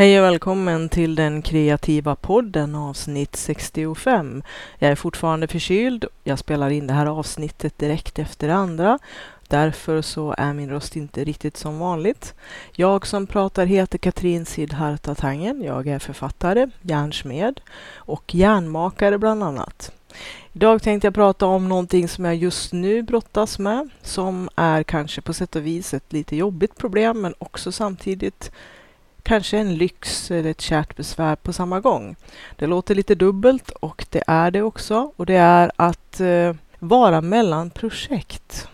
Hej och välkommen till den kreativa podden avsnitt 65. Jag är fortfarande förkyld. Jag spelar in det här avsnittet direkt efter det andra. Därför så är min röst inte riktigt som vanligt. Jag som pratar heter Katrin Sidharta Tangen. Jag är författare, järnsmed och järnmakare bland annat. Idag tänkte jag prata om någonting som jag just nu brottas med, som är kanske på sätt och vis ett lite jobbigt problem, men också samtidigt kanske en lyx eller ett kärt besvär på samma gång. Det låter lite dubbelt och det är det också och det är att eh, vara mellan projekt.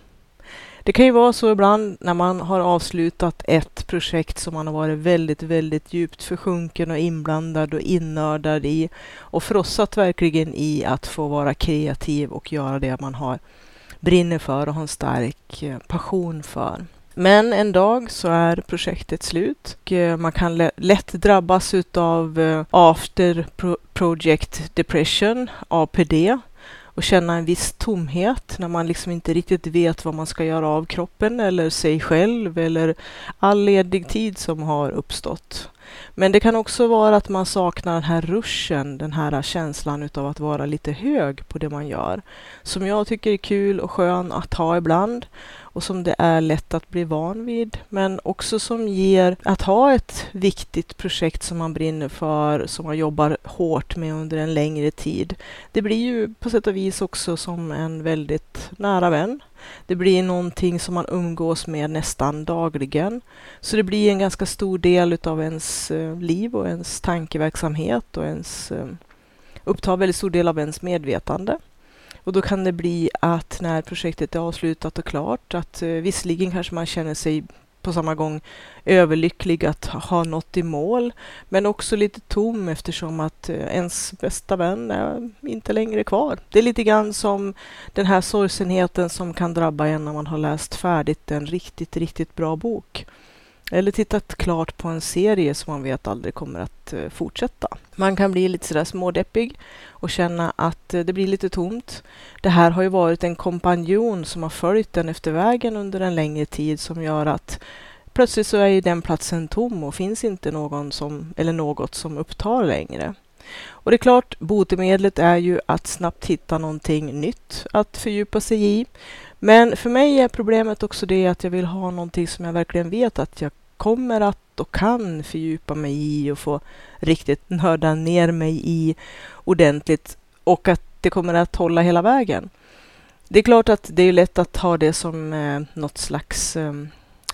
Det kan ju vara så ibland när man har avslutat ett projekt som man har varit väldigt, väldigt djupt försjunken och inblandad och innördad i och frossat verkligen i att få vara kreativ och göra det man har brinner för och har en stark eh, passion för. Men en dag så är projektet slut och eh, man kan lätt drabbas utav eh, after project depression, APD, och känna en viss tomhet när man liksom inte riktigt vet vad man ska göra av kroppen eller sig själv eller all ledig tid som har uppstått. Men det kan också vara att man saknar den här ruschen, den här känslan utav att vara lite hög på det man gör. Som jag tycker är kul och skön att ha ibland och som det är lätt att bli van vid. Men också som ger att ha ett viktigt projekt som man brinner för, som man jobbar hårt med under en längre tid. Det blir ju på sätt och vis också som en väldigt nära vän. Det blir någonting som man umgås med nästan dagligen. Så det blir en ganska stor del av ens eh, liv och ens tankeverksamhet och ens eh, upptar väldigt stor del av ens medvetande. Och då kan det bli att när projektet är avslutat och klart, att eh, visserligen kanske man känner sig på samma gång överlycklig att ha nått i mål, men också lite tom eftersom att eh, ens bästa vän är inte längre kvar. Det är lite grann som den här sorgsenheten som kan drabba en när man har läst färdigt en riktigt, riktigt bra bok. Eller tittat klart på en serie som man vet aldrig kommer att eh, fortsätta. Man kan bli lite sådär smådeppig och känna att eh, det blir lite tomt. Det här har ju varit en kompanjon som har följt den efter vägen under en längre tid som gör att plötsligt så är ju den platsen tom och finns inte någon som, eller något som upptar längre. Och det är klart, botemedlet är ju att snabbt hitta någonting nytt att fördjupa sig i. Men för mig är problemet också det att jag vill ha någonting som jag verkligen vet att jag kommer att och kan fördjupa mig i och få riktigt nörda ner mig i ordentligt och att det kommer att hålla hela vägen. Det är klart att det är lätt att ha det som eh, något slags eh,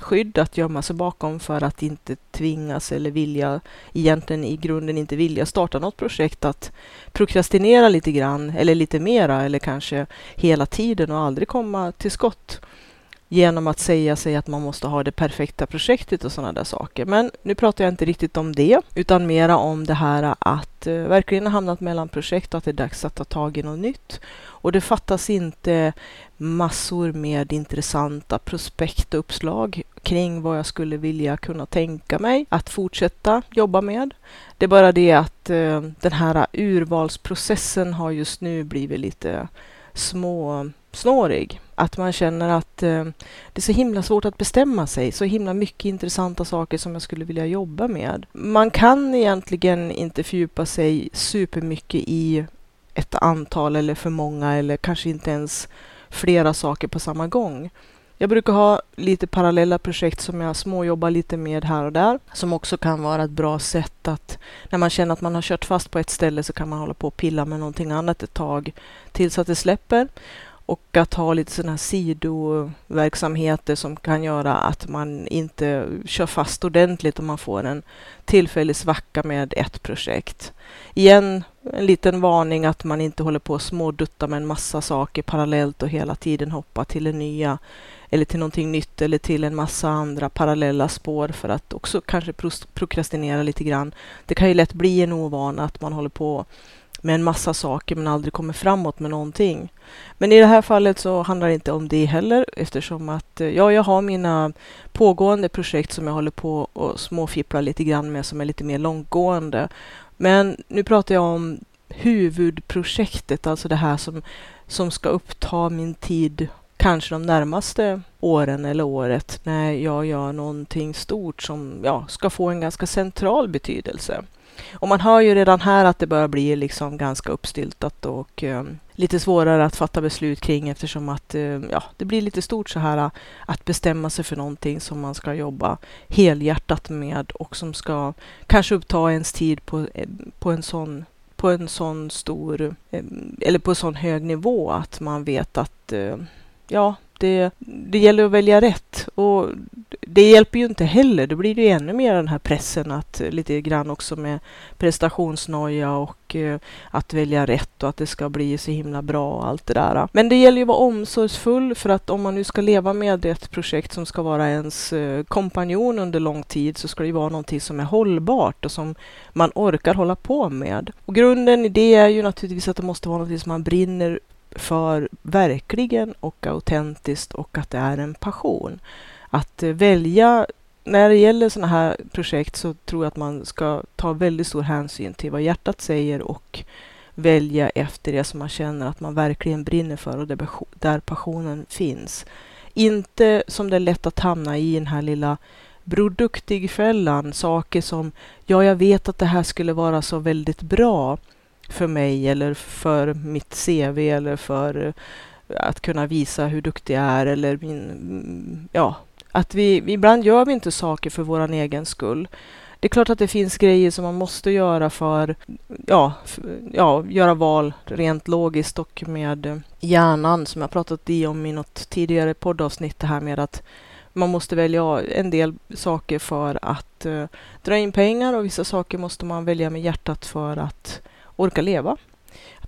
skydd att gömma sig bakom för att inte tvingas eller vilja, egentligen i grunden inte vilja starta något projekt, att prokrastinera lite grann eller lite mera eller kanske hela tiden och aldrig komma till skott genom att säga sig att man måste ha det perfekta projektet och sådana där saker. Men nu pratar jag inte riktigt om det, utan mera om det här att eh, verkligen ha hamnat mellan projekt och att det är dags att ta tag i något nytt. Och det fattas inte massor med intressanta prospekt och uppslag kring vad jag skulle vilja kunna tänka mig att fortsätta jobba med. Det är bara det att eh, den här urvalsprocessen har just nu blivit lite små snårig. Att man känner att eh, det är så himla svårt att bestämma sig. Så himla mycket intressanta saker som jag skulle vilja jobba med. Man kan egentligen inte fördjupa sig supermycket i ett antal eller för många eller kanske inte ens flera saker på samma gång. Jag brukar ha lite parallella projekt som jag småjobbar lite med här och där, som också kan vara ett bra sätt att när man känner att man har kört fast på ett ställe så kan man hålla på och pilla med någonting annat ett tag tills att det släpper och att ha lite sådana här sidoverksamheter som kan göra att man inte kör fast ordentligt om man får en tillfällig svacka med ett projekt. Igen, en liten varning att man inte håller på att smådutta med en massa saker parallellt och hela tiden hoppa till det nya eller till någonting nytt eller till en massa andra parallella spår för att också kanske prokrastinera lite grann. Det kan ju lätt bli en ovana att man håller på med en massa saker men aldrig kommer framåt med någonting. Men i det här fallet så handlar det inte om det heller eftersom att eh, ja, jag har mina pågående projekt som jag håller på och småfipplar lite grann med som är lite mer långtgående. Men nu pratar jag om huvudprojektet, alltså det här som, som ska uppta min tid kanske de närmaste åren eller året när jag gör någonting stort som ja, ska få en ganska central betydelse. Och man hör ju redan här att det börjar bli liksom ganska uppstyltat och eh, lite svårare att fatta beslut kring eftersom att eh, ja, det blir lite stort så här eh, att bestämma sig för någonting som man ska jobba helhjärtat med och som ska kanske uppta ens tid på, eh, på en sån på en sån stor ehm, eller på en sån hög nivå att man vet att eh, ja, det, det gäller att välja rätt. Och det hjälper ju inte heller. Då blir det ju ännu mer den här pressen att eh, lite grann också med prestationsnoja och eh, att välja rätt och att det ska bli så himla bra och allt det där. Men det gäller ju att vara omsorgsfull för att om man nu ska leva med ett projekt som ska vara ens eh, kompanjon under lång tid så ska det ju vara någonting som är hållbart och som man orkar hålla på med. Och grunden i det är ju naturligtvis att det måste vara någonting som man brinner för verkligen och autentiskt och att det är en passion. Att eh, välja, när det gäller sådana här projekt så tror jag att man ska ta väldigt stor hänsyn till vad hjärtat säger och välja efter det som man känner att man verkligen brinner för och där passionen finns. Inte som det är lätt att hamna i den här lilla produktigfällan, saker som ja, jag vet att det här skulle vara så väldigt bra för mig eller för mitt CV eller för eh, att kunna visa hur duktig jag är eller min, mm, ja, att vi, ibland gör vi inte saker för vår egen skull. Det är klart att det finns grejer som man måste göra för, ja, ja göra val rent logiskt och med eh, hjärnan som jag pratat i om i något tidigare poddavsnitt det här med att man måste välja en del saker för att uh, dra in pengar och vissa saker måste man välja med hjärtat för att orka leva.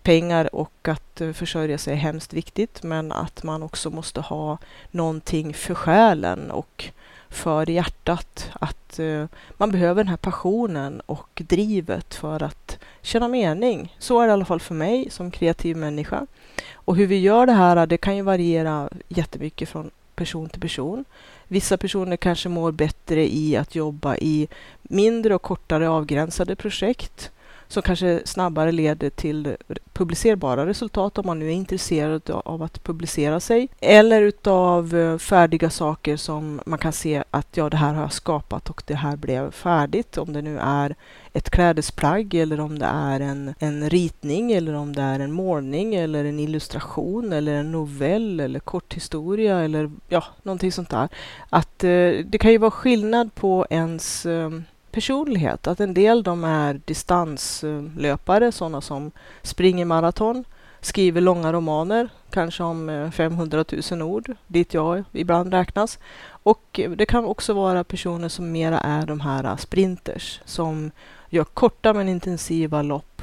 Pengar och att eh, försörja sig är hemskt viktigt, men att man också måste ha någonting för själen och för hjärtat. Att uh, man behöver den här passionen och drivet för att känna mening. Så är det i alla fall för mig som kreativ människa. Och hur vi gör det här, det kan ju variera jättemycket från person till person. Vissa personer kanske mår bättre i att jobba i mindre och kortare avgränsade projekt som kanske snabbare leder till publicerbara resultat om man nu är intresserad av att publicera sig. Eller utav eh, färdiga saker som man kan se att ja, det här har jag skapat och det här blev färdigt. Om det nu är ett klädesplagg eller om det är en, en ritning eller om det är en målning eller en illustration eller en novell eller korthistoria eller ja, någonting sånt där. Att eh, det kan ju vara skillnad på ens eh, personlighet. Att en del de är distanslöpare, sådana som springer maraton, skriver långa romaner, kanske om eh, 500 000 ord, dit jag ibland räknas. Och eh, det kan också vara personer som mera är de här eh, sprinters, som gör korta men intensiva lopp.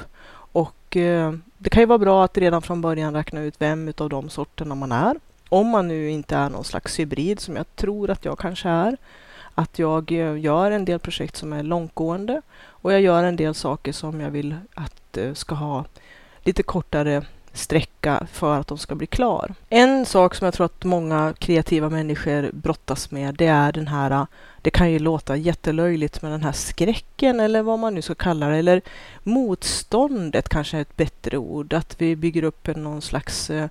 Och eh, det kan ju vara bra att redan från början räkna ut vem av de sorterna man är. Om man nu inte är någon slags hybrid som jag tror att jag kanske är att jag eh, gör en del projekt som är långtgående och jag gör en del saker som jag vill att eh, ska ha lite kortare sträcka för att de ska bli klar. En sak som jag tror att många kreativa människor brottas med, det är den här, det kan ju låta jättelöjligt, men den här skräcken eller vad man nu ska kalla det, eller motståndet kanske är ett bättre ord, att vi bygger upp en någon slags eh,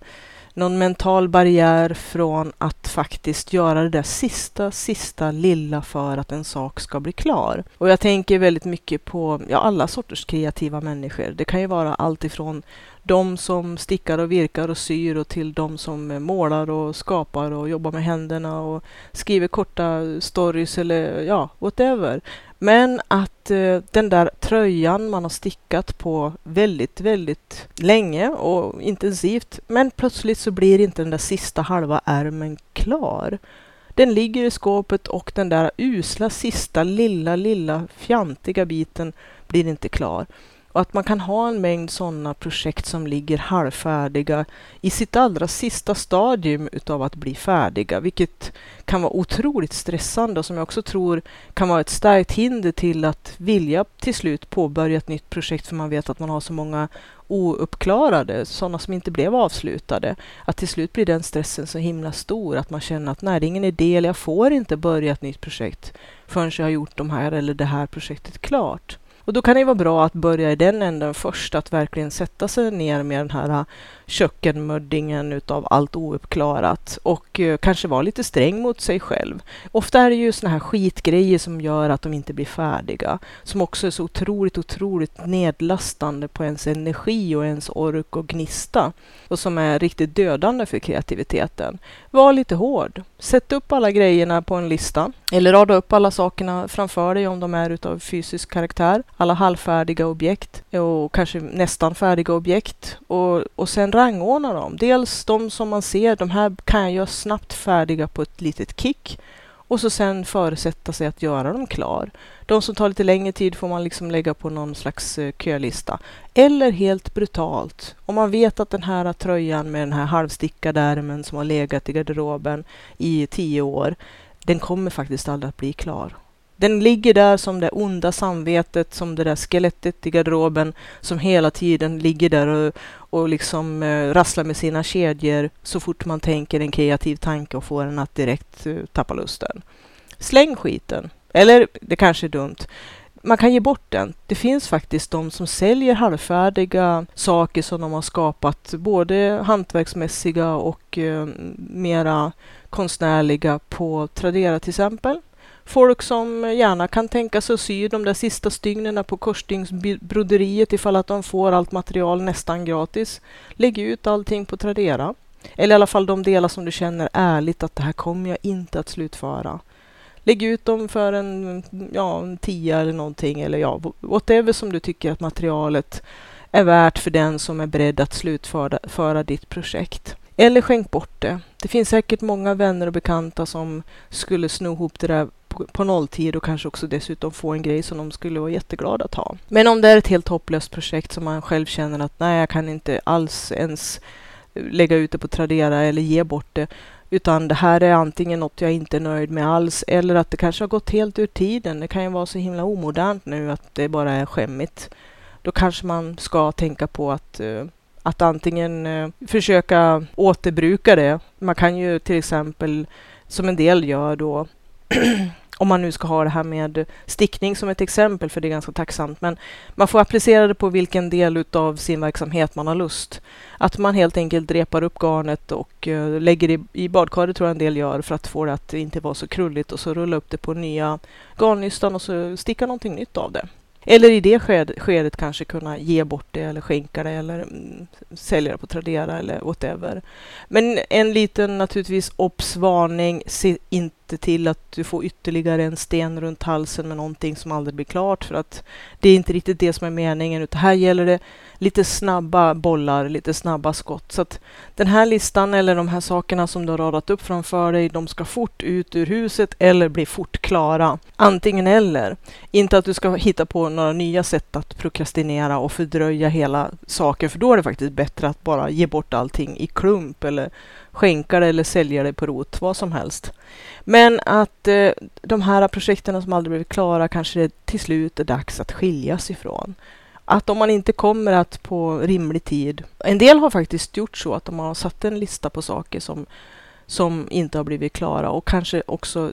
någon mental barriär från att faktiskt göra det där sista, sista lilla för att en sak ska bli klar. Och jag tänker väldigt mycket på ja, alla sorters kreativa människor. Det kan ju vara allt ifrån de som stickar och virkar och syr och till de som målar och skapar och jobbar med händerna och skriver korta stories eller ja, whatever. Men att eh, den där tröjan man har stickat på väldigt, väldigt länge och intensivt, men plötsligt så blir inte den där sista halva ärmen klar. Den ligger i skåpet och den där usla sista lilla, lilla fjantiga biten blir inte klar. Och att man kan ha en mängd sådana projekt som ligger halvfärdiga i sitt allra sista stadium utav att bli färdiga, vilket kan vara otroligt stressande och som jag också tror kan vara ett starkt hinder till att vilja till slut påbörja ett nytt projekt för man vet att man har så många ouppklarade, sådana som inte blev avslutade. Att till slut blir den stressen så himla stor att man känner att nej, det är ingen idé, jag får inte börja ett nytt projekt förrän jag har gjort de här eller det här projektet klart. Och då kan det vara bra att börja i den änden först, att verkligen sätta sig ner med den här äh, kökkenmöddingen utav allt ouppklarat och äh, kanske vara lite sträng mot sig själv. Ofta är det ju såna här skitgrejer som gör att de inte blir färdiga, som också är så otroligt, otroligt nedlastande på ens energi och ens ork och gnista och som är riktigt dödande för kreativiteten. Var lite hård. Sätt upp alla grejerna på en lista eller rada upp alla sakerna framför dig om de är utav fysisk karaktär. Alla halvfärdiga objekt och kanske nästan färdiga objekt och, och sen rangordna dem. Dels de som man ser, de här kan jag göra snabbt färdiga på ett litet kick och så sen förutsätta sig att göra dem klar. De som tar lite längre tid får man liksom lägga på någon slags eh, kölista. Eller helt brutalt, om man vet att den här tröjan med den här halvstickade ärmen som har legat i garderoben i tio år, den kommer faktiskt aldrig att bli klar. Den ligger där som det onda samvetet, som det där skelettet i garderoben som hela tiden ligger där och, och liksom eh, rasslar med sina kedjor så fort man tänker en kreativ tanke och får en att direkt eh, tappa lusten. Släng skiten. Eller, det kanske är dumt. Man kan ge bort den. Det finns faktiskt de som säljer halvfärdiga saker som de har skapat, både hantverksmässiga och eh, mera konstnärliga på Tradera till exempel. Folk som gärna kan tänka sig att sy de där sista stygnen på korsstygnsbroderiet ifall att de får allt material nästan gratis. Lägg ut allting på Tradera. Eller i alla fall de delar som du känner ärligt att det här kommer jag inte att slutföra. Lägg ut dem för en, ja, en tia eller någonting eller ja, whatever som du tycker att materialet är värt för den som är beredd att slutföra ditt projekt. Eller skänk bort det. Det finns säkert många vänner och bekanta som skulle sno ihop det där på, på nolltid och kanske också dessutom få en grej som de skulle vara jätteglada att ha. Men om det är ett helt hopplöst projekt som man själv känner att nej, jag kan inte alls ens eh, lägga ut det på Tradera eller ge bort det, utan det här är antingen något jag inte är nöjd med alls eller att det kanske har gått helt ur tiden. Det kan ju vara så himla omodernt nu att det bara är skämmigt. Då kanske man ska tänka på att eh, att antingen eh, försöka återbruka det. Man kan ju till exempel, som en del gör då, om man nu ska ha det här med stickning som ett exempel, för det är ganska tacksamt, men man får applicera det på vilken del av sin verksamhet man har lust. Att man helt enkelt repar upp garnet och uh, lägger det i badkaret tror jag en del gör för att få det att inte vara så krulligt och så rulla upp det på nya garnnystan och så sticka någonting nytt av det. Eller i det skedet, skedet kanske kunna ge bort det eller skänka det eller mm, sälja det på Tradera eller whatever. Men en liten naturligtvis obsvarning. Se inte till att du får ytterligare en sten runt halsen med någonting som aldrig blir klart för att det är inte riktigt det som är meningen utan här gäller det lite snabba bollar, lite snabba skott. Så att den här listan eller de här sakerna som du har radat upp framför dig, de ska fort ut ur huset eller bli fort klara. Antingen eller. Inte att du ska hitta på några nya sätt att prokrastinera och fördröja hela saken, för då är det faktiskt bättre att bara ge bort allting i klump eller skänka det eller sälja det på rot, vad som helst. Men att eh, de här projekten som aldrig blivit klara kanske det till slut är dags att skiljas ifrån att om man inte kommer att på rimlig tid. En del har faktiskt gjort så att de har satt en lista på saker som som inte har blivit klara och kanske också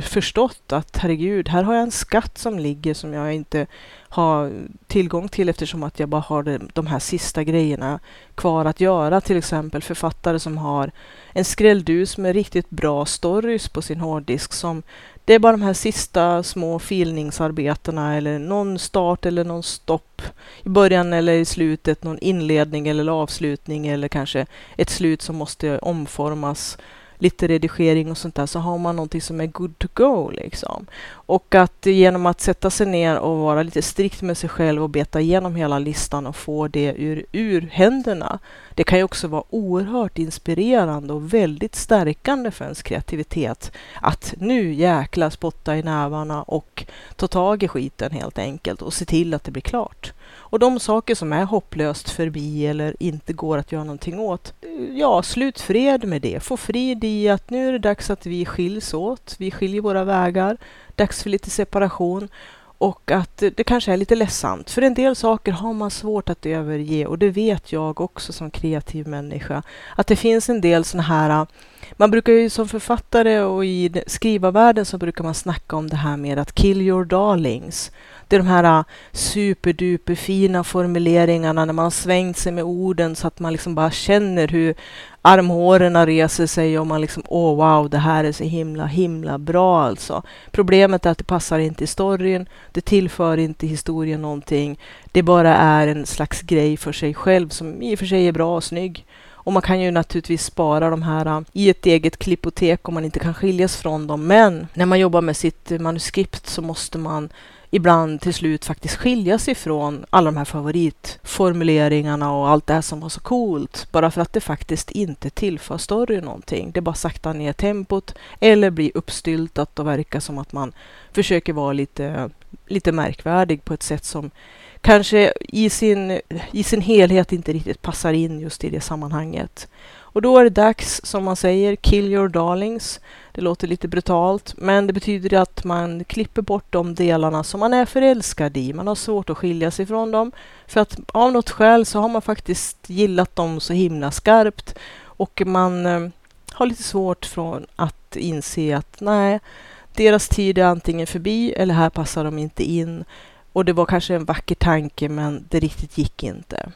förstått att herregud, här har jag en skatt som ligger som jag inte har tillgång till eftersom att jag bara har de, här sista grejerna kvar att göra. Till exempel författare som har en skrälldus med riktigt bra stories på sin hårddisk som det är bara de här sista små filningsarbetena eller någon start eller någon stopp i början eller i slutet, någon inledning eller avslutning eller kanske ett slut som måste omformas lite redigering och sånt där så har man någonting som är good to go liksom. Och att genom att sätta sig ner och vara lite strikt med sig själv och beta igenom hela listan och få det ur, ur händerna. Det kan ju också vara oerhört inspirerande och väldigt stärkande för ens kreativitet. Att nu jäkla spotta i nävarna och ta tag i skiten helt enkelt och se till att det blir klart. Och de saker som är hopplöst förbi eller inte går att göra någonting åt, ja, slut fred med det. Få frid i att nu är det dags att vi skiljs åt. Vi skiljer våra vägar. Dags för lite separation. Och att det kanske är lite ledsamt. För en del saker har man svårt att överge och det vet jag också som kreativ människa. Att det finns en del sådana här man brukar ju som författare och i skrivarvärlden så brukar man snacka om det här med att kill your darlings. Det är de här superduper fina formuleringarna när man har svängt sig med orden så att man liksom bara känner hur armhårorna reser sig och man liksom, åh oh, wow, det här är så himla, himla bra alltså. Problemet är att det passar inte i storyn, det tillför inte historien någonting. Det bara är en slags grej för sig själv som i och för sig är bra och snygg. Och man kan ju naturligtvis spara de här äh, i ett eget klippotek om man inte kan skiljas från dem. Men när man jobbar med sitt manuskript så måste man ibland till slut faktiskt skiljas ifrån alla de här favoritformuleringarna och allt det här som var så coolt. Bara för att det faktiskt inte tillför storyn någonting. Det bara saktar ner tempot eller blir uppstyltat och verkar som att man försöker vara lite, lite märkvärdig på ett sätt som kanske i sin, i sin helhet inte riktigt passar in just i det sammanhanget. Och då är det dags, som man säger, kill your darlings. Det låter lite brutalt, men det betyder att man klipper bort de delarna som man är förälskad i. Man har svårt att skilja sig från dem, för att av något skäl så har man faktiskt gillat dem så himla skarpt och man eh, har lite svårt från att inse att nej, deras tid är antingen förbi eller här passar de inte in. Och det var kanske en vacker tanke, men det riktigt gick inte.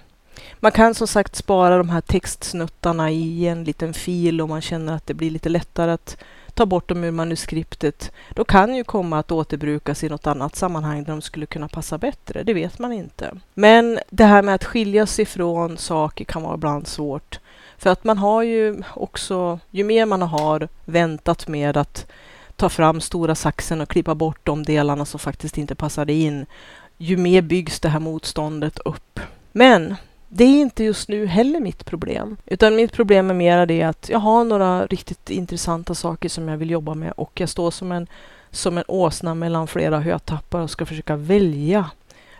Man kan som sagt spara de här textsnuttarna i en liten fil om man känner att det blir lite lättare att ta bort dem ur manuskriptet. De kan ju komma att återbrukas i något annat sammanhang där de skulle kunna passa bättre. Det vet man inte. Men det här med att skilja sig från saker kan vara ibland svårt. För att man har ju också, ju mer man har väntat med att ta fram stora saxen och klippa bort de delarna som faktiskt inte passade in, ju mer byggs det här motståndet upp. Men det är inte just nu heller mitt problem, utan mitt problem är mera det att jag har några riktigt intressanta saker som jag vill jobba med och jag står som en, som en åsna mellan flera hötappar och ska försöka välja.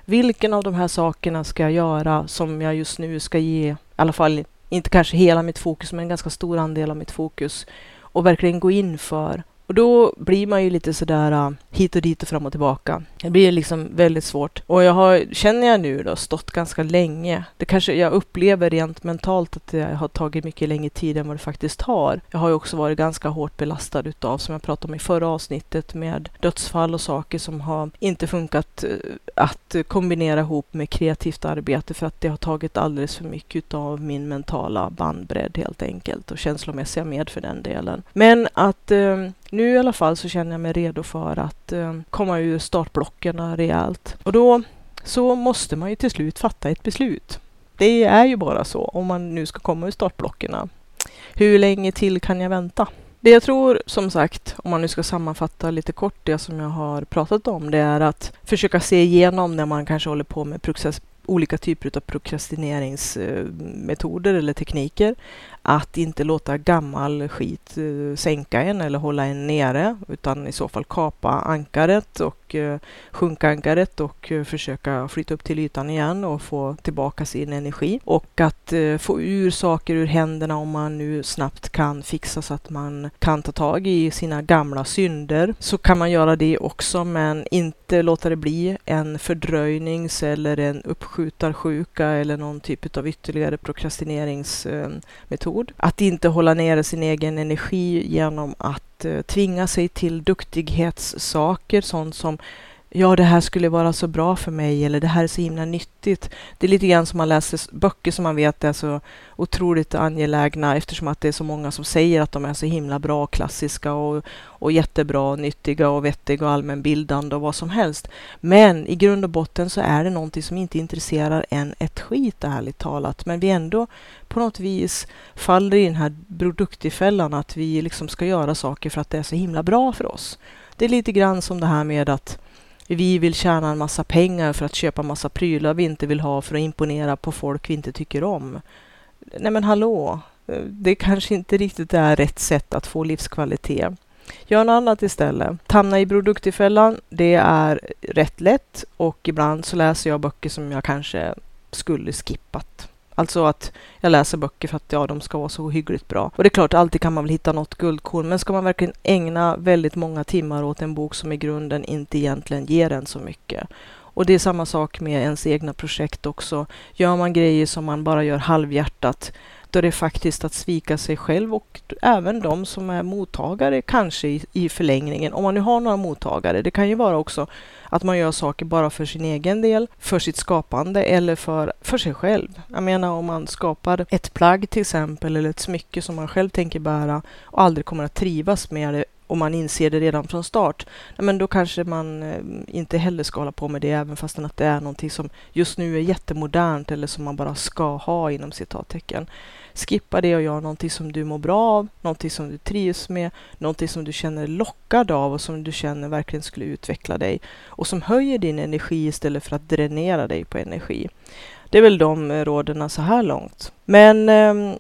Vilken av de här sakerna ska jag göra som jag just nu ska ge, i alla fall inte kanske hela mitt fokus, men en ganska stor andel av mitt fokus och verkligen gå in för och då blir man ju lite sådär uh, hit och dit och fram och tillbaka. Det blir liksom väldigt svårt. Och jag har, känner jag nu då, stått ganska länge. Det kanske jag upplever rent mentalt att det har tagit mycket längre tid än vad det faktiskt har. Jag har ju också varit ganska hårt belastad utav, som jag pratade om i förra avsnittet, med dödsfall och saker som har inte funkat uh, att kombinera ihop med kreativt arbete för att det har tagit alldeles för mycket utav min mentala bandbredd helt enkelt och känslomässiga med för den delen. Men att uh, nu i alla fall så känner jag mig redo för att eh, komma ur startblocken rejält. Och då så måste man ju till slut fatta ett beslut. Det är ju bara så om man nu ska komma ur startblocken. Hur länge till kan jag vänta? Det jag tror, som sagt, om man nu ska sammanfatta lite kort det som jag har pratat om, det är att försöka se igenom när man kanske håller på med process olika typer av prokrastineringsmetoder eller tekniker. Att inte låta gammal skit eh, sänka en eller hålla en nere utan i så fall kapa ankaret och eh, sjunka ankaret och eh, försöka flytta upp till ytan igen och få tillbaka sin energi. Och att eh, få ur saker ur händerna om man nu snabbt kan fixa så att man kan ta tag i sina gamla synder. Så kan man göra det också men inte låta det bli en fördröjnings eller en uppskjutarsjuka eller någon typ av ytterligare prokrastineringsmetod. Att inte hålla nere sin egen energi genom att Eh, tvinga sig till duktighetssaker, sånt som ja, det här skulle vara så bra för mig eller det här är så himla nyttigt. Det är lite grann som man läser böcker som man vet är så otroligt angelägna eftersom att det är så många som säger att de är så himla bra, klassiska och, och jättebra, nyttiga och vettiga och allmänbildande och vad som helst. Men i grund och botten så är det någonting som inte intresserar en ett skit, ärligt talat. Men vi ändå på något vis faller i den här produktifällan att vi liksom ska göra saker för att det är så himla bra för oss. Det är lite grann som det här med att vi vill tjäna en massa pengar för att köpa massa prylar vi inte vill ha för att imponera på folk vi inte tycker om. Nej men hallå, det kanske inte riktigt är rätt sätt att få livskvalitet. Gör något annat istället. Hamna i produktifällan, det är rätt lätt och ibland så läser jag böcker som jag kanske skulle skippat. Alltså att jag läser böcker för att ja, de ska vara så hyggligt bra. Och det är klart, alltid kan man väl hitta något guldkorn, men ska man verkligen ägna väldigt många timmar åt en bok som i grunden inte egentligen ger en så mycket? Och det är samma sak med ens egna projekt också. Gör man grejer som man bara gör halvhjärtat, då det faktiskt att svika sig själv och även de som är mottagare kanske i, i förlängningen. Om man nu har några mottagare. Det kan ju vara också att man gör saker bara för sin egen del, för sitt skapande eller för, för sig själv. Jag menar om man skapar ett plagg till exempel eller ett smycke som man själv tänker bära och aldrig kommer att trivas med det och man inser det redan från start, men då kanske man eh, inte heller ska hålla på med det, även fastän att det är någonting som just nu är jättemodernt eller som man bara ska ha inom citattecken. Skippa det och gör någonting som du mår bra av, någonting som du trivs med, någonting som du känner lockad av och som du känner verkligen skulle utveckla dig och som höjer din energi istället för att dränera dig på energi. Det är väl de eh, råden så här långt. Men eh,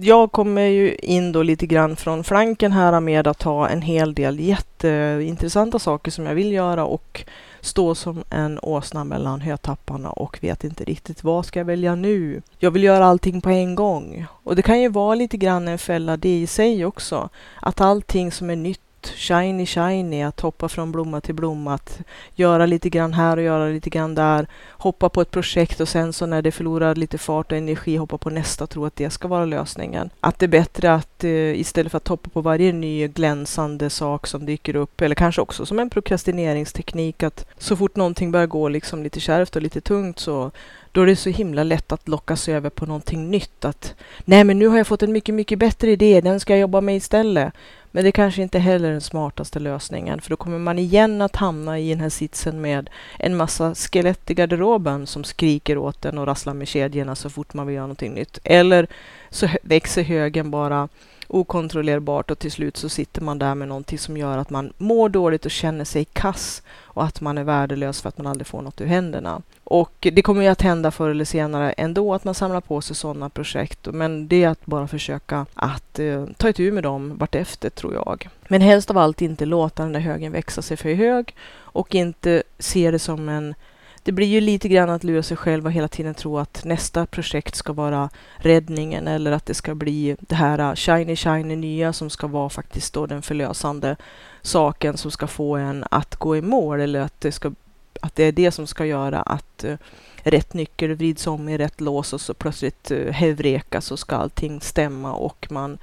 jag kommer ju in då lite grann från flanken här med att ha en hel del jätteintressanta saker som jag vill göra och stå som en åsna mellan hötapparna och vet inte riktigt vad ska jag välja nu. Jag vill göra allting på en gång och det kan ju vara lite grann en fälla det i sig också. Att allting som är nytt shiny shiny, att hoppa från blomma till blomma, att göra lite grann här och göra lite grann där, hoppa på ett projekt och sen så när det förlorar lite fart och energi hoppa på nästa och tro att det ska vara lösningen. Att det är bättre att eh, istället för att hoppa på varje ny glänsande sak som dyker upp, eller kanske också som en prokrastineringsteknik, att så fort någonting börjar gå liksom lite kärvt och lite tungt så då är det så himla lätt att lockas över på någonting nytt. Att nej, men nu har jag fått en mycket, mycket bättre idé. Den ska jag jobba med istället. Men det kanske inte heller är den smartaste lösningen, för då kommer man igen att hamna i den här sitsen med en massa skelett i garderoben som skriker åt en och rasslar med kedjorna så fort man vill göra någonting nytt. Eller så växer högen bara okontrollerbart och till slut så sitter man där med någonting som gör att man mår dåligt och känner sig kass och att man är värdelös för att man aldrig får något ur händerna. Och det kommer ju att hända förr eller senare ändå att man samlar på sig sådana projekt. Men det är att bara försöka att eh, ta itu med dem vartefter tror jag. Men helst av allt inte låta den där högen växa sig för hög och inte se det som en det blir ju lite grann att lura sig själv och hela tiden tro att nästa projekt ska vara räddningen eller att det ska bli det här äh, shiny shiny nya som ska vara faktiskt då den förlösande saken som ska få en att gå i mål eller att det, ska, att det är det som ska göra att uh, rätt nyckel vrids om i rätt lås och så plötsligt äh, uh, hevreka så ska allting stämma och man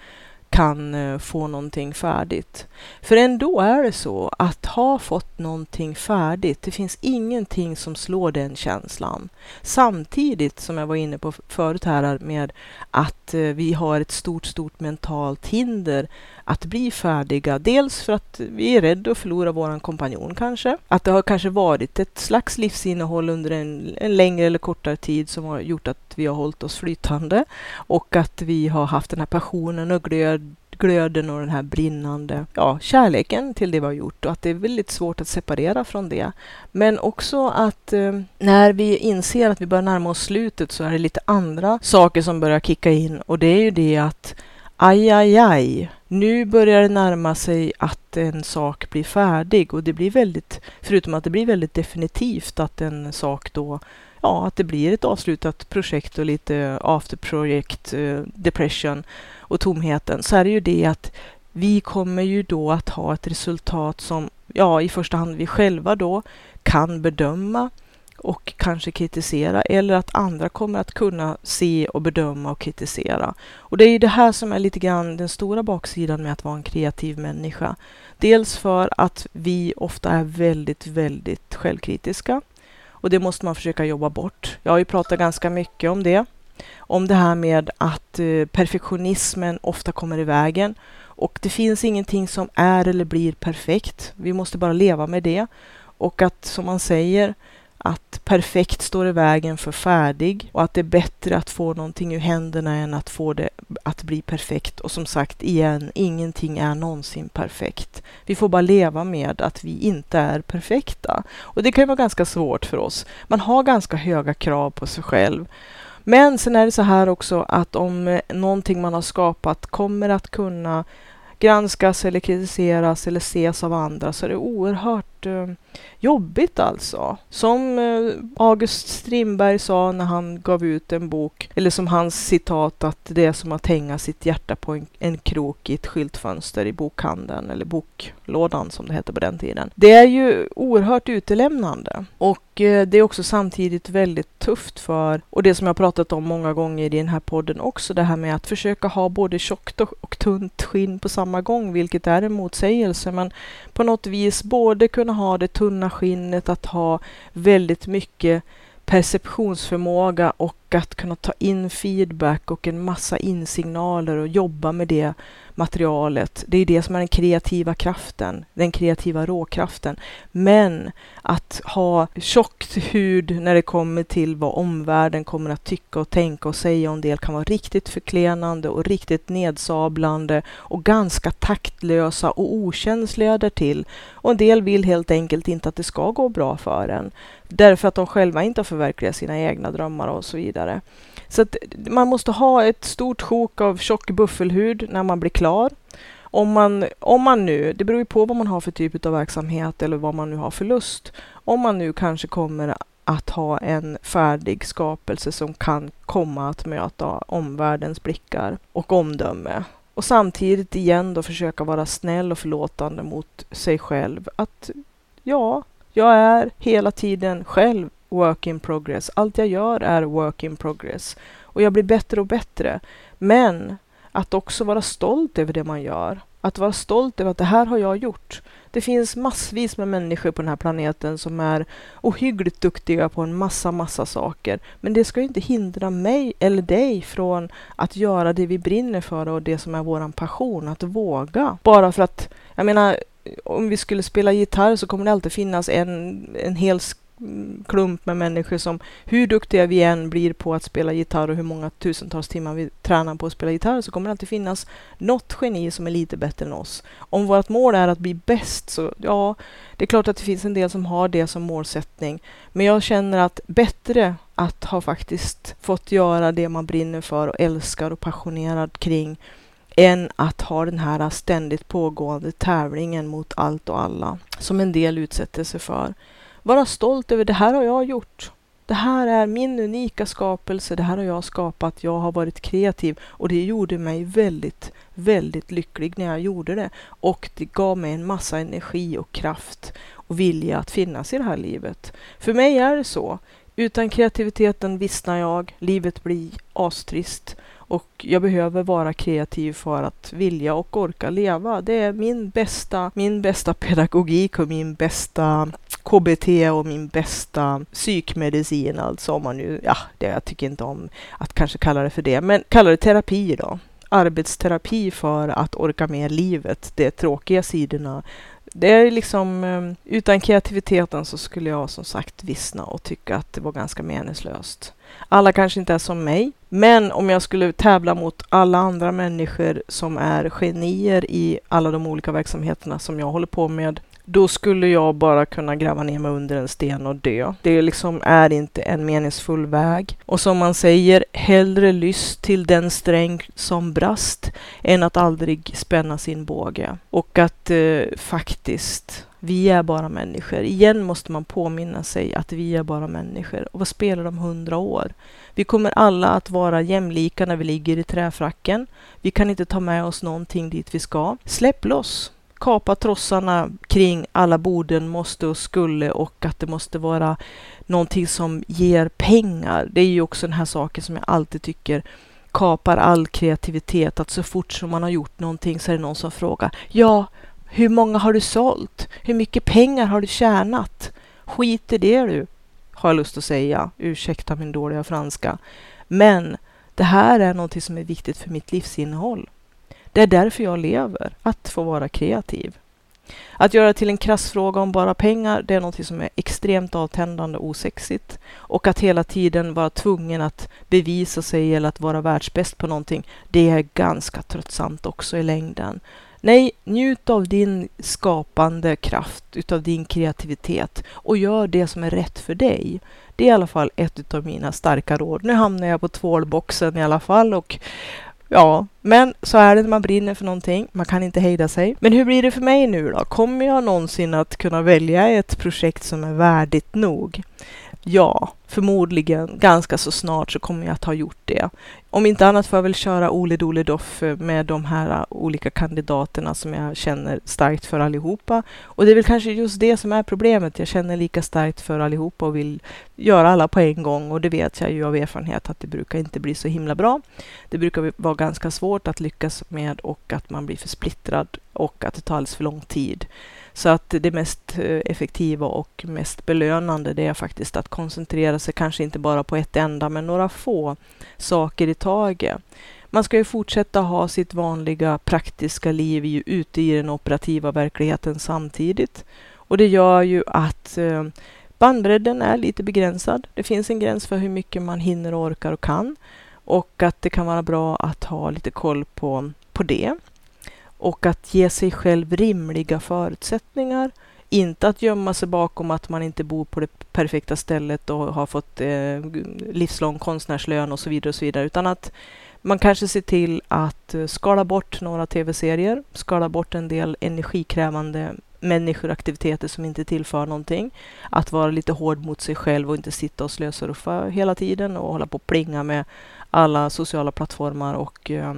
kan eh, få någonting färdigt. För ändå är det så att ha fått någonting färdigt, det finns ingenting som slår den känslan. Samtidigt som jag var inne på förut här med att eh, vi har ett stort, stort mentalt hinder att bli färdiga. Dels för att vi är rädda att förlora vår kompanjon kanske. Att det har kanske varit ett slags livsinnehåll under en, en längre eller kortare tid som har gjort att vi har hållit oss flytande och att vi har haft den här passionen och glöd glöden och den här brinnande ja, kärleken till det vi har gjort och att det är väldigt svårt att separera från det. Men också att eh, när vi inser att vi börjar närma oss slutet så är det lite andra saker som börjar kicka in och det är ju det att aj, aj, aj, nu börjar det närma sig att en sak blir färdig och det blir väldigt, förutom att det blir väldigt definitivt att en sak då, ja, att det blir ett avslutat projekt och lite after project eh, depression och tomheten, så är det ju det att vi kommer ju då att ha ett resultat som, ja, i första hand vi själva då kan bedöma och kanske kritisera eller att andra kommer att kunna se och bedöma och kritisera. Och det är ju det här som är lite grann den stora baksidan med att vara en kreativ människa. Dels för att vi ofta är väldigt, väldigt självkritiska och det måste man försöka jobba bort. Jag har ju pratat ganska mycket om det. Om det här med att eh, perfektionismen ofta kommer i vägen och det finns ingenting som är eller blir perfekt. Vi måste bara leva med det och att som man säger att perfekt står i vägen för färdig och att det är bättre att få någonting ur händerna än att få det att bli perfekt. Och som sagt igen, ingenting är någonsin perfekt. Vi får bara leva med att vi inte är perfekta. Och det kan ju vara ganska svårt för oss. Man har ganska höga krav på sig själv. Men sen är det så här också att om eh, någonting man har skapat kommer att kunna granskas eller kritiseras eller ses av andra så är det oerhört Eh, jobbigt alltså. Som eh, August Strindberg sa när han gav ut en bok, eller som hans citat att det är som att hänga sitt hjärta på en, en krok i ett skyltfönster i bokhandeln eller boklådan som det hette på den tiden. Det är ju oerhört utelämnande och eh, det är också samtidigt väldigt tufft för, och det som jag pratat om många gånger i den här podden också, det här med att försöka ha både tjockt och, och tunt skinn på samma gång, vilket är en motsägelse, men på något vis både kunna ha det tunna skinnet, att ha väldigt mycket perceptionsförmåga och att kunna ta in feedback och en massa insignaler och jobba med det materialet. Det är det som är den kreativa kraften, den kreativa råkraften. Men att ha tjockt hud när det kommer till vad omvärlden kommer att tycka och tänka och säga om del kan vara riktigt förklenande och riktigt nedsablande och ganska taktlösa och okänsliga därtill. Och en del vill helt enkelt inte att det ska gå bra för en. Därför att de själva inte har förverkligat sina egna drömmar och så vidare. Så att man måste ha ett stort sjok av tjock buffelhud när man blir klar. Om man, om man nu, det beror ju på vad man har för typ av verksamhet eller vad man nu har för lust. Om man nu kanske kommer att ha en färdig skapelse som kan komma att möta omvärldens blickar och omdöme. Och samtidigt igen då försöka vara snäll och förlåtande mot sig själv. Att ja, jag är hela tiden själv work in progress. Allt jag gör är work in progress. Och jag blir bättre och bättre. Men att också vara stolt över det man gör. Att vara stolt över att det här har jag gjort. Det finns massvis med människor på den här planeten som är ohyggligt duktiga på en massa, massa saker. Men det ska ju inte hindra mig eller dig från att göra det vi brinner för och det som är vår passion, att våga. Bara för att, jag menar, om vi skulle spela gitarr så kommer det alltid finnas en, en hel klump med människor som, hur duktiga vi än blir på att spela gitarr och hur många tusentals timmar vi tränar på att spela gitarr, så kommer det alltid finnas något geni som är lite bättre än oss. Om vårt mål är att bli bäst, så ja, det är klart att det finns en del som har det som målsättning. Men jag känner att bättre att ha faktiskt fått göra det man brinner för och älskar och passionerad kring än att ha den här ständigt pågående tävlingen mot allt och alla som en del utsätter sig för. Vara stolt över det här har jag gjort. Det här är min unika skapelse. Det här har jag skapat. Jag har varit kreativ och det gjorde mig väldigt, väldigt lycklig när jag gjorde det. Och det gav mig en massa energi och kraft och vilja att finnas i det här livet. För mig är det så. Utan kreativiteten vissnar jag. Livet blir astrist och jag behöver vara kreativ för att vilja och orka leva. Det är min bästa, min bästa pedagogik och min bästa KBT och min bästa psykmedicin. Alltså om man nu, ja, det, jag tycker inte om att kanske kalla det för det, men kalla det terapi då. Arbetsterapi för att orka med livet, de tråkiga sidorna, det är liksom, eh, utan kreativiteten så skulle jag som sagt vissna och tycka att det var ganska meningslöst. Alla kanske inte är som mig, men om jag skulle tävla mot alla andra människor som är genier i alla de olika verksamheterna som jag håller på med, då skulle jag bara kunna gräva ner mig under en sten och dö. Det liksom är inte en meningsfull väg. Och som man säger, hellre lyss till den sträng som brast än att aldrig spänna sin båge. Och att eh, faktiskt vi är bara människor. Igen måste man påminna sig att vi är bara människor. Och vad spelar de hundra år? Vi kommer alla att vara jämlika när vi ligger i träfracken. Vi kan inte ta med oss någonting dit vi ska. Släpp loss! Kapa trossarna kring alla borden måste och skulle och att det måste vara någonting som ger pengar. Det är ju också den här saken som jag alltid tycker kapar all kreativitet. Att så fort som man har gjort någonting så är det någon som frågar Ja, hur många har du sålt? Hur mycket pengar har du tjänat? Skit i det du, har jag lust att säga. Ursäkta min dåliga franska. Men det här är någonting som är viktigt för mitt livsinnehåll. Det är därför jag lever, att få vara kreativ. Att göra till en krass fråga om bara pengar, det är något som är extremt avtändande och osexigt. Och att hela tiden vara tvungen att bevisa sig eller att vara världsbäst på någonting, det är ganska tröttsamt också i längden. Nej, njut av din skapande kraft, utav din kreativitet och gör det som är rätt för dig. Det är i alla fall ett av mina starka råd. Nu hamnar jag på tvålboxen i alla fall och Ja, men så är det när man brinner för någonting. Man kan inte hejda sig. Men hur blir det för mig nu då? Kommer jag någonsin att kunna välja ett projekt som är värdigt nog? Ja, förmodligen ganska så snart så kommer jag att ha gjort det. Om inte annat får jag väl köra Ole Dole Doff eh, med de här eh, olika kandidaterna som jag känner starkt för allihopa. Och det är väl kanske just det som är problemet. Jag känner lika starkt för allihopa och vill göra alla på en gång och det vet jag ju av erfarenhet att det brukar inte bli så himla bra. Det brukar vara ganska svårt att lyckas med och att man blir för splittrad och att det tar alldeles för lång tid. Så att det mest eh, effektiva och mest belönande det är faktiskt att koncentrera sig kanske inte bara på ett enda men några få saker i taget. Man ska ju fortsätta ha sitt vanliga praktiska liv ute i den operativa verkligheten samtidigt. Och det gör ju att eh, bandbredden är lite begränsad. Det finns en gräns för hur mycket man hinner, orkar och kan. Och att det kan vara bra att ha lite koll på, på det och att ge sig själv rimliga förutsättningar. Inte att gömma sig bakom att man inte bor på det perfekta stället och har fått eh, livslång konstnärslön och så vidare och så vidare, utan att man kanske ser till att eh, skala bort några tv-serier, skala bort en del energikrävande människor aktiviteter som inte tillför någonting. Att vara lite hård mot sig själv och inte sitta och slösurfa hela tiden och hålla på och plinga med alla sociala plattformar och eh,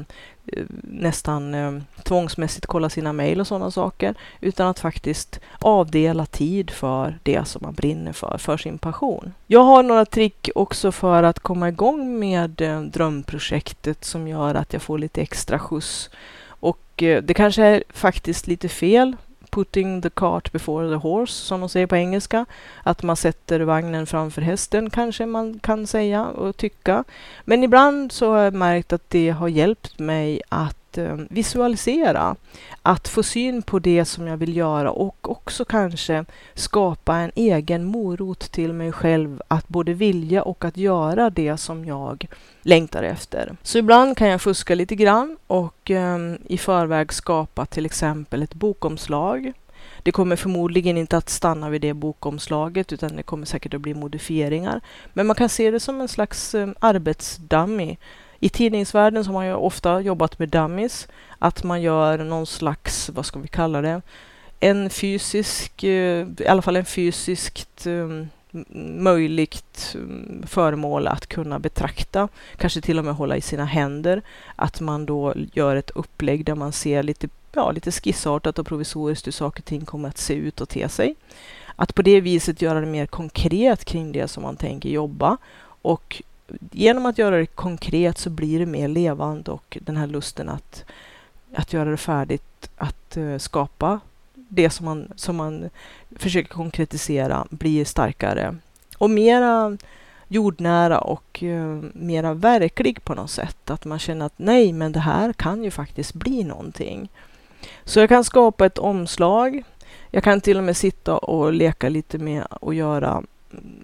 nästan eh, tvångsmässigt kolla sina mejl och sådana saker, utan att faktiskt avdela tid för det som man brinner för, för sin passion. Jag har några trick också för att komma igång med eh, drömprojektet som gör att jag får lite extra skjuts. Och eh, det kanske är faktiskt lite fel putting the cart before the horse, som de säger på engelska. Att man sätter vagnen framför hästen, kanske man kan säga och tycka. Men ibland så har jag märkt att det har hjälpt mig att Eh, visualisera, att få syn på det som jag vill göra och också kanske skapa en egen morot till mig själv att både vilja och att göra det som jag längtar efter. Så ibland kan jag fuska lite grann och ehm, i förväg skapa till exempel ett bokomslag. Det kommer förmodligen inte att stanna vid det bokomslaget utan det kommer säkert att bli modifieringar. Men man kan se det som en slags ehm, arbetsdummy. I tidningsvärlden så har man ju ofta jobbat med dummies. Att man gör någon slags, vad ska vi kalla det, en fysisk, eh, i alla fall en fysiskt ehm, möjligt mm, föremål att kunna betrakta, kanske till och med hålla i sina händer. Att man då gör ett upplägg där man ser lite, ja, lite skissartat och provisoriskt hur saker och ting kommer att se ut och te sig. Att på det viset göra det mer konkret kring det som man tänker jobba. Och genom att göra det konkret så blir det mer levande och den här lusten att, att göra det färdigt, att uh, skapa det som man, som man försöker konkretisera blir starkare och mera jordnära och uh, mera verklig på något sätt. Att man känner att nej, men det här kan ju faktiskt bli någonting. Så jag kan skapa ett omslag. Jag kan till och med sitta och leka lite med att göra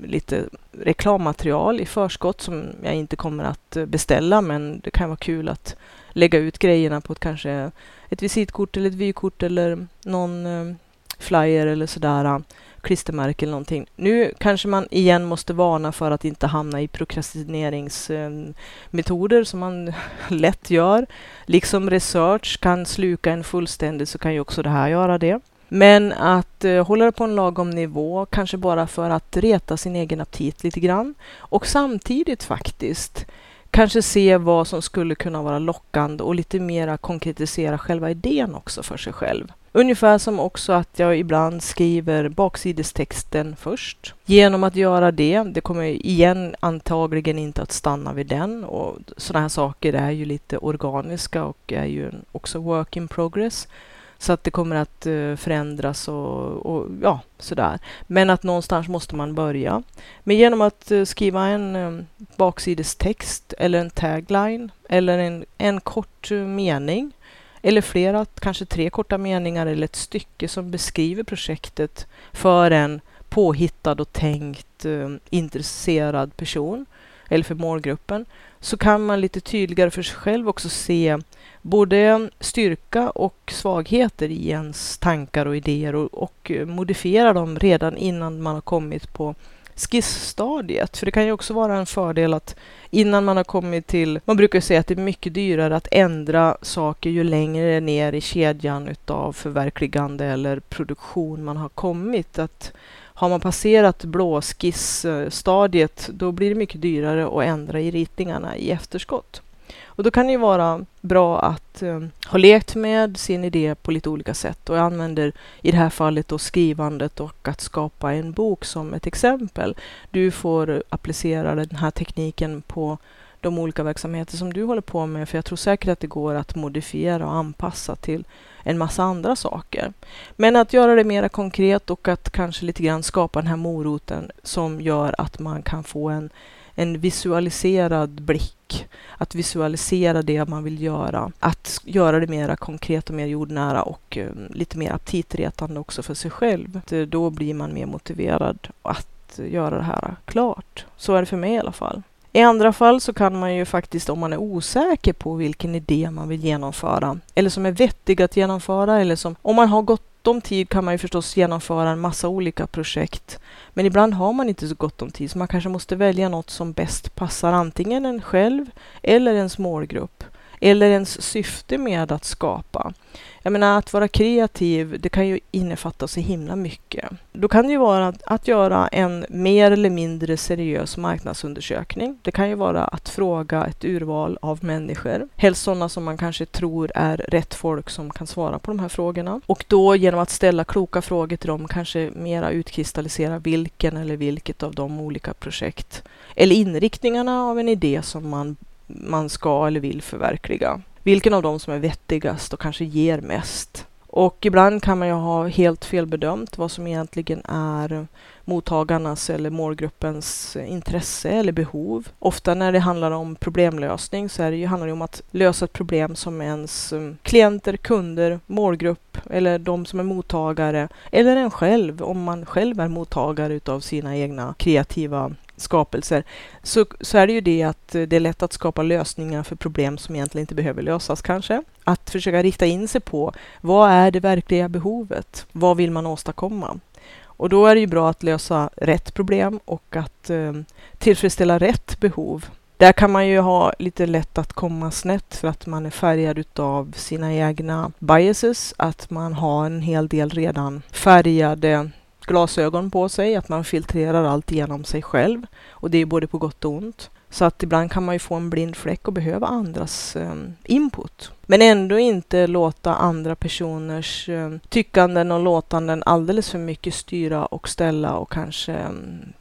lite reklammaterial i förskott som jag inte kommer att beställa, men det kan vara kul att lägga ut grejerna på ett kanske ett visitkort eller ett vykort eller någon eh, flyer eller sådär, klistermärke eller någonting. Nu kanske man igen måste varna för att inte hamna i prokrastineringsmetoder som man lätt gör. Liksom research kan sluka en fullständigt så kan ju också det här göra det. Men att eh, hålla det på en lagom nivå, kanske bara för att reta sin egen aptit lite grann och samtidigt faktiskt kanske se vad som skulle kunna vara lockande och lite mera konkretisera själva idén också för sig själv. Ungefär som också att jag ibland skriver baksidestexten först. Genom att göra det, det kommer igen antagligen inte att stanna vid den och sådana här saker är ju lite organiska och är ju också work in progress. Så att det kommer att eh, förändras och, och, ja, sådär. Men att någonstans måste man börja. Men genom att eh, skriva en eh, baksidestext eller en tagline eller en, en kort mening eller flera, kanske tre korta meningar eller ett stycke som beskriver projektet för en påhittad och tänkt intresserad person eller för målgruppen så kan man lite tydligare för sig själv också se både styrka och svagheter i ens tankar och idéer och, och, modifiera dem redan innan man har kommit på skissstadiet. För det kan ju också vara en fördel att innan man har kommit till, man brukar säga att det är mycket dyrare att ändra saker ju längre ner i kedjan utav förverkligande eller produktion man har kommit. Att har man passerat blåskissstadiet, då blir det mycket dyrare att ändra i ritningarna i efterskott. Och då kan det ju vara bra att eh, ha lekt med sin idé på lite olika sätt. Och jag använder i det här fallet då skrivandet och att skapa en bok som ett exempel. Du får applicera den här tekniken på de olika verksamheter som du håller på med. För jag tror säkert att det går att modifiera och anpassa till en massa andra saker. Men att göra det mera konkret och att kanske lite grann skapa den här moroten som gör att man kan få en en visualiserad blick. Att visualisera det man vill göra. Att göra det mera konkret och mer jordnära och um, lite mer aptitretande också för sig själv. Eh, då blir man mer motiverad att eh, göra det här klart. Så är det för mig i alla fall. I andra fall så kan man ju faktiskt, om man är osäker på vilken idé man vill genomföra, eller som är vettig att genomföra, eller som om man har gott om tid kan man ju förstås genomföra en massa olika projekt. Men ibland har man inte så gott om tid, så man kanske måste välja något som bäst passar antingen en själv eller ens målgrupp eller ens syfte med att skapa. Jag menar att vara kreativ, det kan ju innefatta så himla mycket. Då kan det ju vara att göra en mer eller mindre seriös marknadsundersökning. Det kan ju vara att fråga ett urval av människor, helst sådana som man kanske tror är rätt folk som kan svara på de här frågorna. Och då genom att ställa kloka frågor till dem kanske mera utkristallisera vilken eller vilket av de olika projekt eller inriktningarna av en idé som man man ska eller vill förverkliga. Vilken av dem som är vettigast och kanske ger mest. Och ibland kan man ju ha helt felbedömt vad som egentligen är mottagarnas eller målgruppens intresse eller behov. Ofta när det handlar om problemlösning så är det ju, handlar det om att lösa ett problem som ens mm, klienter, kunder, målgrupp eller de som är mottagare eller en själv, om man själv är mottagare utav sina egna kreativa skapelser, så, så är det ju det att eh, det är lätt att skapa lösningar för problem som egentligen inte behöver lösas kanske. Att försöka rikta in sig på vad är det verkliga behovet? Vad vill man åstadkomma? Och då är det ju bra att lösa rätt problem och att eh, tillfredsställa rätt behov. Där kan man ju ha lite lätt att komma snett för att man är färgad utav sina egna biases, att man har en hel del redan färgade glasögon på sig, att man filtrerar allt genom sig själv. Och det är både på gott och ont. Så att ibland kan man ju få en blind fläck och behöva andras eh, input. Men ändå inte låta andra personers eh, tyckanden och låtanden alldeles för mycket styra och ställa och kanske eh,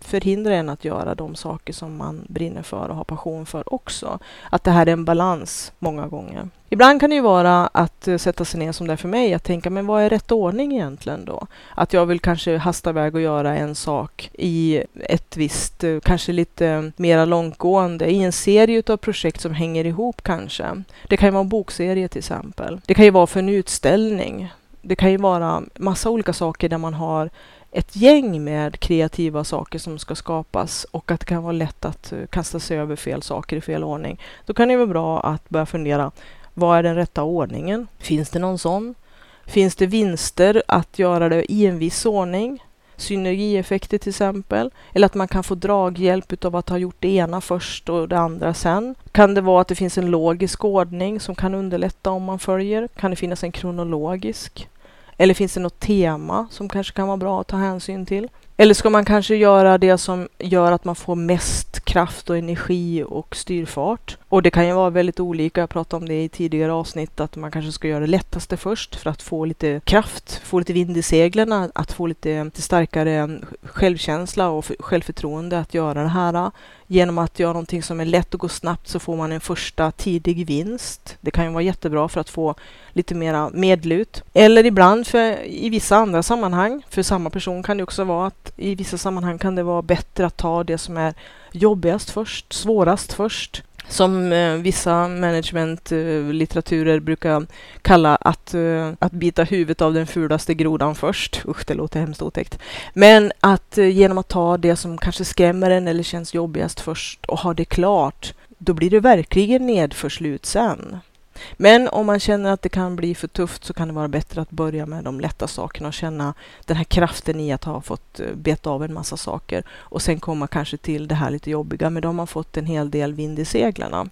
förhindra en att göra de saker som man brinner för och har passion för också. Att det här är en balans många gånger. Ibland kan det ju vara att eh, sätta sig ner som det är för mig, att tänka men vad är rätt ordning egentligen då? Att jag vill kanske hasta iväg och göra en sak i ett visst, kanske lite mera långtgående, i en serie av projekt som hänger ihop kanske. Det kan ju vara en bokserie till exempel. Det kan ju vara för en utställning. Det kan ju vara massa olika saker där man har ett gäng med kreativa saker som ska skapas och att det kan vara lätt att eh, kasta sig över fel saker i fel ordning. Då kan det vara bra att börja fundera vad är den rätta ordningen? Finns det någon sån? Finns det vinster att göra det i en viss ordning? Synergieffekter till exempel. Eller att man kan få draghjälp av att ha gjort det ena först och det andra sen. Kan det vara att det finns en logisk ordning som kan underlätta om man följer? Kan det finnas en kronologisk? Eller finns det något tema som kanske kan vara bra att ta hänsyn till? Eller ska man kanske göra det som gör att man får mest kraft och energi och styrfart? Och det kan ju vara väldigt olika. Jag pratade om det i tidigare avsnitt att man kanske ska göra det lättaste först för att få lite kraft, få lite vind i seglen, att få lite, lite starkare självkänsla och självförtroende att göra det här. Genom att göra någonting som är lätt och går snabbt så får man en första tidig vinst. Det kan ju vara jättebra för att få lite mera medlut. Eller ibland för, i vissa andra sammanhang, för samma person kan det också vara att i vissa sammanhang kan det vara bättre att ta det som är jobbigast först, svårast först. Som eh, vissa managementlitteraturer eh, brukar kalla att, eh, att bita huvudet av den fulaste grodan först. Usch, det låter hemskt otäckt. Men att eh, genom att ta det som kanske skrämmer en eller känns jobbigast först och ha det klart, då blir det verkligen nedförslut sen. Men om man känner att det kan bli för tufft så kan det vara bättre att börja med de lätta sakerna och känna den här kraften i att ha fått eh, beta av en massa saker och sen komma kanske till det här lite jobbiga, men då har man fått en hel del vind i seglarna.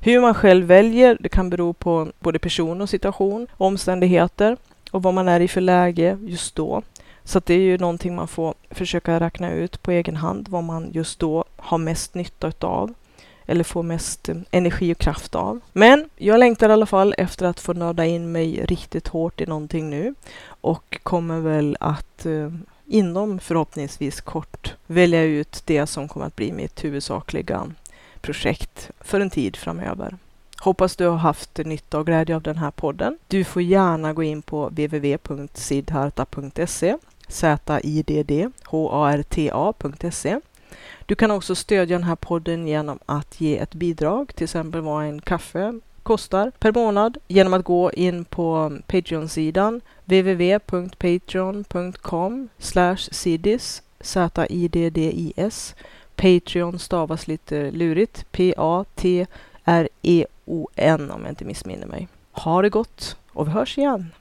Hur man själv väljer, det kan bero på både person och situation, omständigheter och vad man är i för läge just då. Så det är ju någonting man får försöka räkna ut på egen hand, vad man just då har mest nytta utav eller får mest eh, energi och kraft av. Men jag längtar i alla fall efter att få nörda in mig riktigt hårt i någonting nu och kommer väl att eh, inom förhoppningsvis kort välja ut det som kommer att bli mitt huvudsakliga projekt för en tid framöver. Hoppas du har haft nytta och glädje av den här podden. Du får gärna gå in på www.sidharta.se Z-I-D-D-H-A-R-T-A.se du kan också stödja den här podden genom att ge ett bidrag, till exempel vad en kaffe kostar per månad genom att gå in på Patreon-sidan www.patreon.com sidis Z-I-D-D-I-S Patreon stavas lite lurigt. P-A-T-R-E-O-N om jag inte missminner mig. Ha det gott och vi hörs igen.